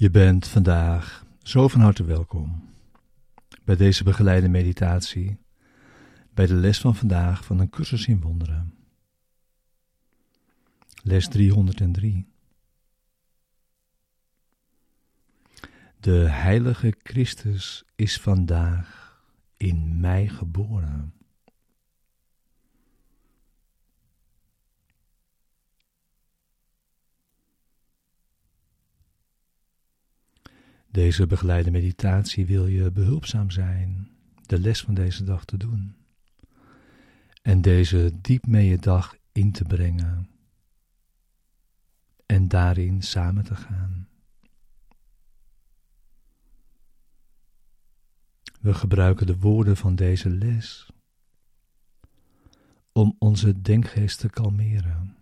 Je bent vandaag zo van harte welkom bij deze begeleide meditatie, bij de les van vandaag van een cursus in wonderen. Les 303. De heilige Christus is vandaag in mij geboren. Deze begeleide meditatie wil je behulpzaam zijn de les van deze dag te doen en deze diep mee je dag in te brengen en daarin samen te gaan. We gebruiken de woorden van deze les om onze denkgeest te kalmeren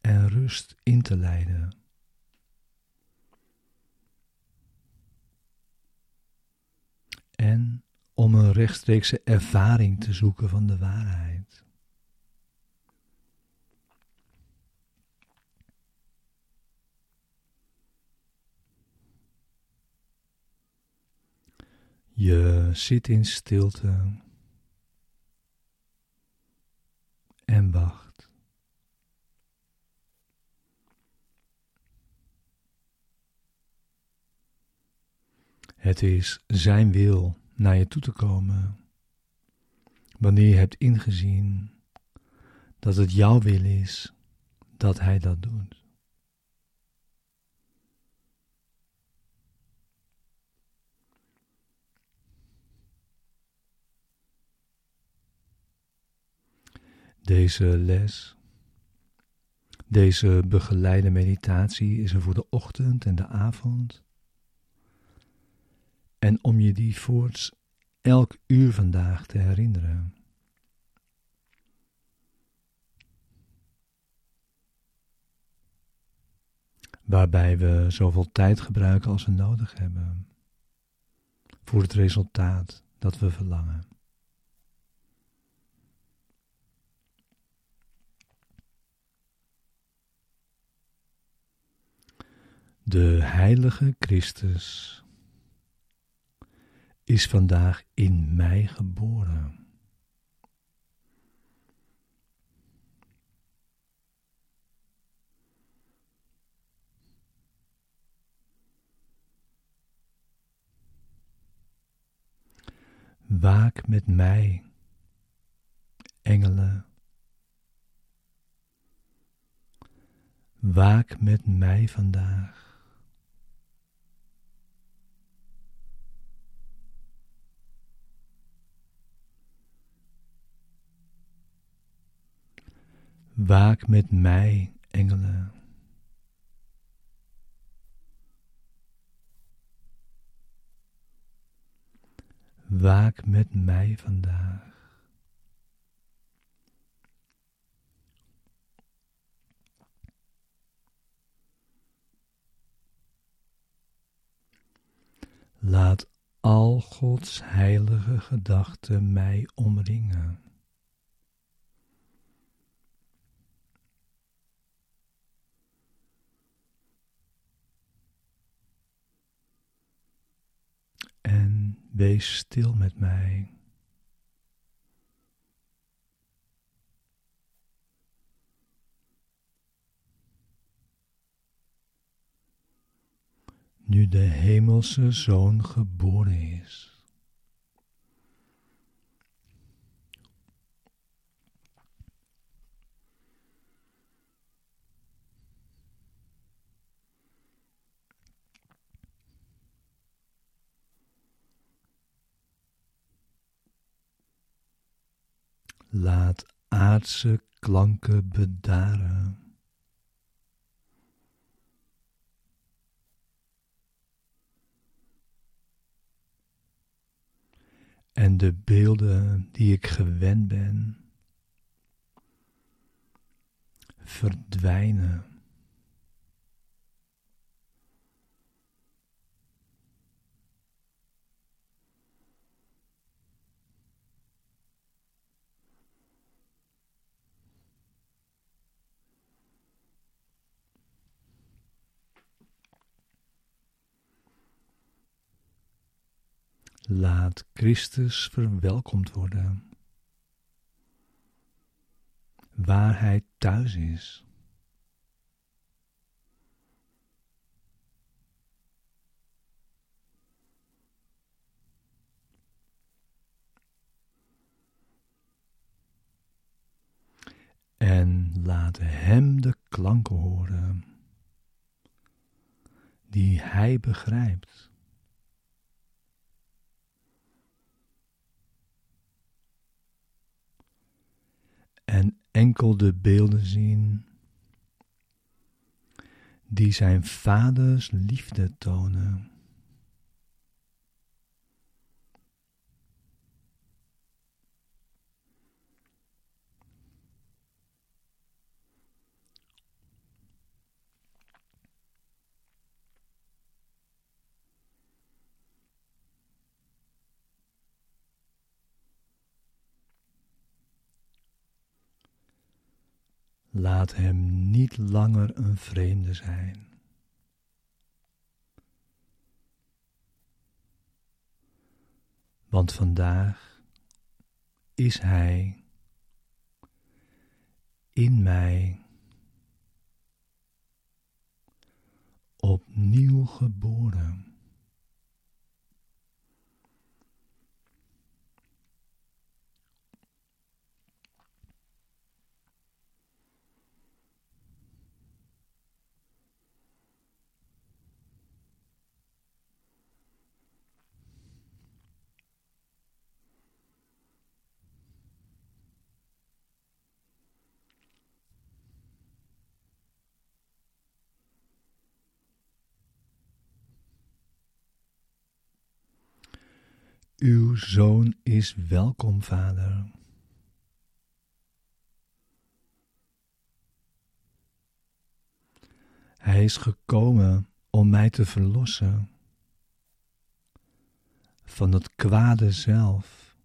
en rust in te leiden. En om een rechtstreekse ervaring te zoeken van de waarheid. Je zit in stilte en wacht. Het is Zijn wil naar je toe te komen, wanneer je hebt ingezien dat het jouw wil is dat Hij dat doet. Deze les, deze begeleide meditatie is er voor de ochtend en de avond. En om je die voorts elk uur vandaag te herinneren. Waarbij we zoveel tijd gebruiken als we nodig hebben voor het resultaat dat we verlangen. De heilige Christus is vandaag in mij geboren. Waak met mij, engelen. Waak met mij vandaag. Waak met mij, engelen. Waak met mij vandaag. Laat al Gods heilige gedachten mij omringen. en wees stil met mij. Nu de hemelse zoon geboren is. Laat aardse klanken bedaren. En de beelden die ik gewend ben, verdwijnen. Laat Christus verwelkomd worden. Waar Hij thuis is. En laat Hem de klanken horen die Hij begrijpt. En enkel de beelden zien die zijn vaders liefde tonen. Laat hem niet langer een vreemde zijn. Want vandaag is hij in mij opnieuw geboren. Uw zoon is welkom, vader. Hij is gekomen om mij te verlossen van het kwade zelf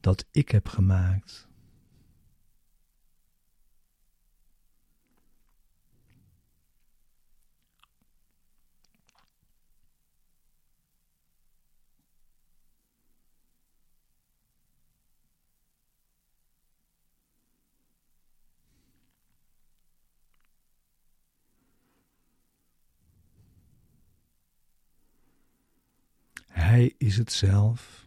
dat ik heb gemaakt. Hij is het zelf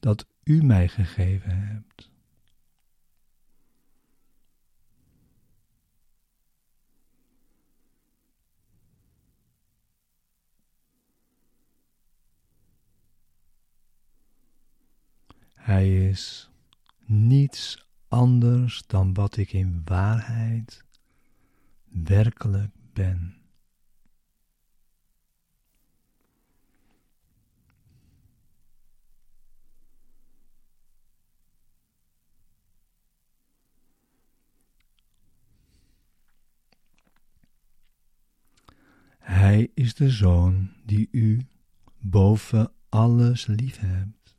dat u mij gegeven hebt. Hij is niets anders dan wat ik in waarheid werkelijk ben. Hij is de zoon die u boven alles lief hebt.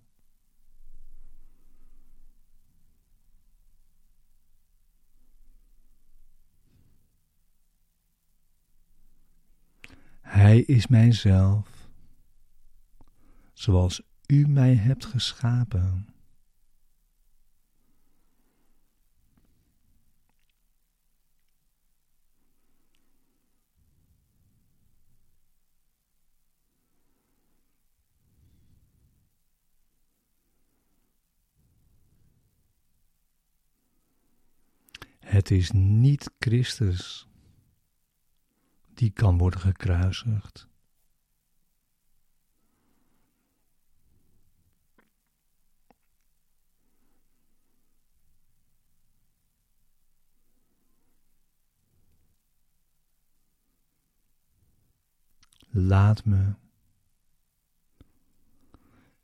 Hij is mijzelf, zoals u mij hebt geschapen. Het is niet Christus die kan worden gekruisigd. Laat me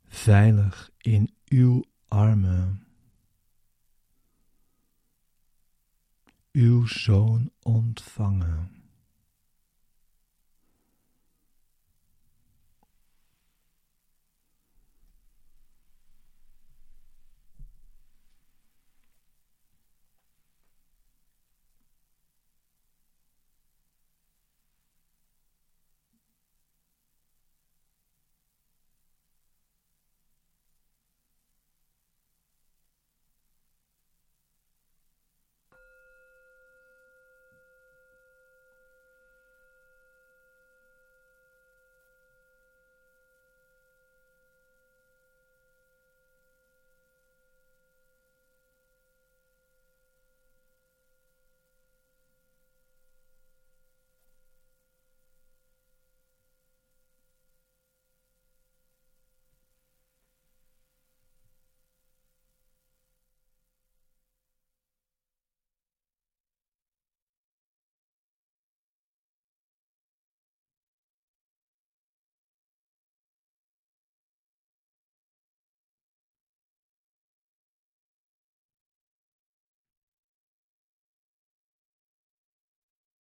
veilig in uw armen. Uw zoon ontvangen.